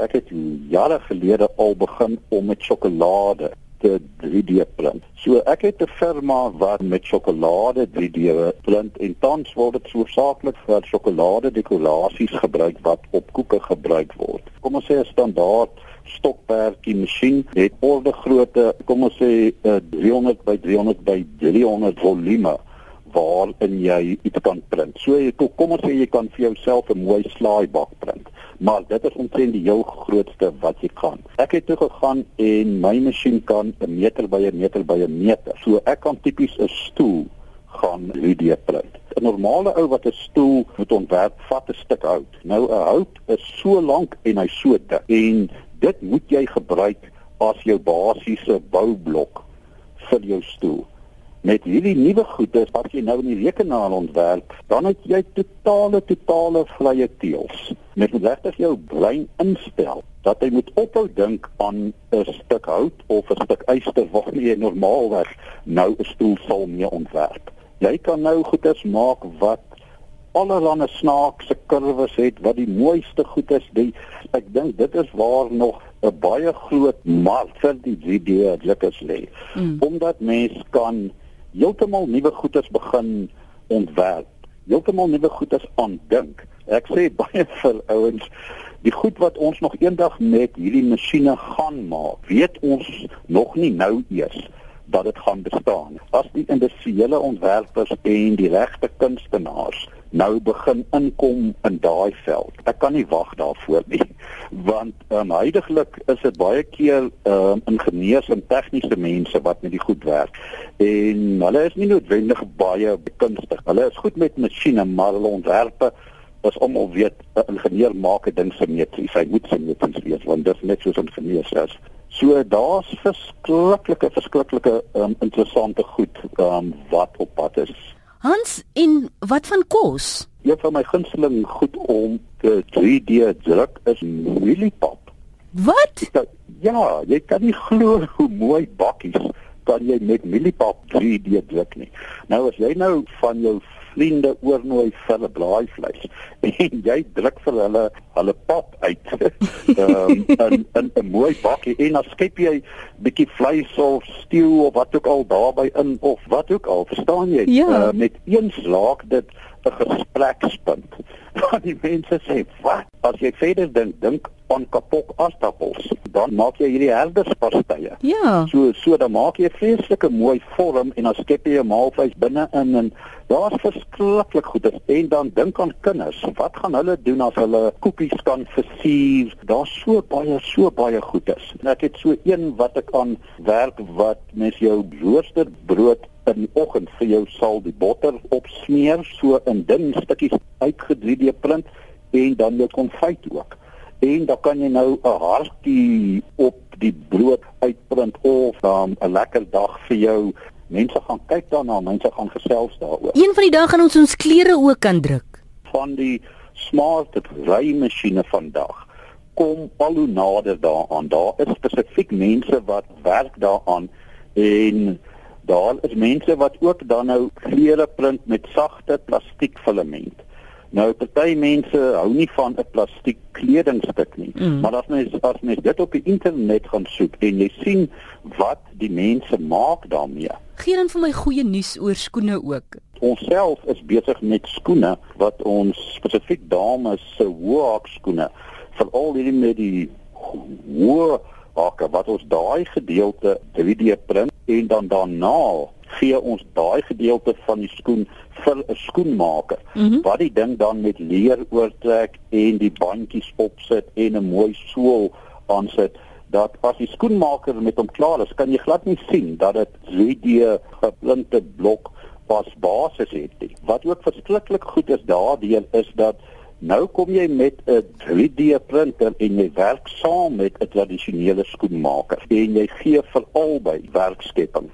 Ek het jare gelede al begin om met sjokolade te 3D print. So ek het 'n firma wat met sjokolade 3D print en tans word dit hoofsaaklik vir sjokolade dekorasies gebruik wat op koeke gebruik word. Kom ons sê 'n standaard stokperdjie masjien het orde grootte, kom ons sê 300 by 300 by 300 volume waarin jy iets kan print. So jy kom ons sê jy kan vir jouself 'n mooi slaaibak print maar dit is omtrent die heel grootste wat jy kan. Ek het toe gegaan en my masjien kan 'n meter by 'n meter by 'n meter. So ek kan tipies 'n stoel gaan video print. 'n Normale ou wat 'n stoel moet ontwerp, vat 'n stuk hout. Nou 'n hout is so lank en hy so dik en dit moet jy gebruik as jou basiese boublok vir jou stoel. Met hierdie nuwe goede wat jy nou in die rekenaar ontwerp, dan het jy totale totale vrye teels met regtig jou brein instel dat jy moet ophou dink aan 'n stuk hout of 'n stuk yster waarmee jy normaalweg nou 'n stoel sal mee ontwerp. Jy kan nou goeders maak wat allerlei snaakse kurwes het wat die mooiste goed is. Die, ek dink dit is waar nog 'n baie groot mark vir die video lekkers lê. Mm. Omdat mense kan heeltemal nuwe goeders begin ontwerp. Heeltemal nuwe goeders aandink Ek sê baie vir ouens, die goed wat ons nog eendag met hierdie masjiene gaan maak, weet ons nog nie nou eers dat dit gaan bestaan. As die industriële ontwerpers en die regte kunstenaars nou begin inkom in daai veld. Ek kan nie wag daarvoor nie want um, heidaglik is dit baie keer um, ingenieurs en tegniese mense wat met die goed werk en hulle is nie noodwendig baie kunstig. Hulle is goed met masjiene, maar hulle ontwerpe is om al weet 'n ingenieur maak 'n ding simmetries. Hy moet simmetries wees want dit is net soos 'n ingenieur sê. So daar's verskriklike verskriklike um, interessante goed um, wat op pad is. Hans, en wat van kos? Een van my gunsteling goed om te 3D druk is Millipop. Wat? Ja, jy kan nie glo hoe mooi bakkies kan jy met Millipop 3D druk nie. Nou as jy nou van jou vriende oornooi vir 'n blaaivleis en jy druk vir hulle hulle pap uit um, in in 'n mooi bakkie en dan skep jy bietjie vleis of stew of wat ook al daarbey in of wat ook al verstaan jy ja. uh, met een slaag dit 'n gesprekspunt want die mense sê wat as jy verder dink dink aan kapok astappels dan maak jy hierdie herderspastye ja so so dan maak jy 'n vreeslike mooi vorm en dan skep jy 'n maalvleis binne in en Daar's verskriklik goed en dan dink aan kinders. Wat gaan hulle doen as hulle koekies kan versier? Daar's so baie so baie goedes. En ek het so een wat ek aan werk wat mens jou roosterbrood in die oggend vir jou sal die botter opsmeer so in dun stukkies uitgedrie print en dan jou konfyt ook. En dan kan jy nou 'n hartjie op die brood uitprint of dan 'n lekker dag vir jou mense gaan kyk daarna, mense gaan gesels daaroor. Een van die dae gaan ons ons klere ook kan druk. Van die smart rymasjiene vandag kom al hoe nader daaraan. Daar is spesifiek mense wat werk daaraan en daar is mense wat ook dan nou klere print met sagte plastiekfilament. Nou party mense hou nie van 'n plastiek kledingstuk nie, mm. maar as mens as mens dit op die internet gaan soek en jy sien wat die mense maak daarmee. Gee dan vir my goeie nuus oor skoene ook. Ons self is besig met skoene wat ons spesifiek dames se hoë skoene veral hierdie met die hoë hakke wat ons daai gedeelte 3D print en dan daarna gee ons daai gedeelte van die skoen vir 'n skoenmaker mm -hmm. wat die ding dan met leer oortrek en die bandjies opsit en 'n mooi sool aansit dat as die skoenmaker met hom klaar is kan jy glad nie sien dat dit 3D geplinte blok pas basis het nie wat ook verskriklik goed is daardeur is dat Nou kom jy met 'n 3D printer en jy werk saam met 'n tradisionele skoenmaker en jy gee vir albei werkskepping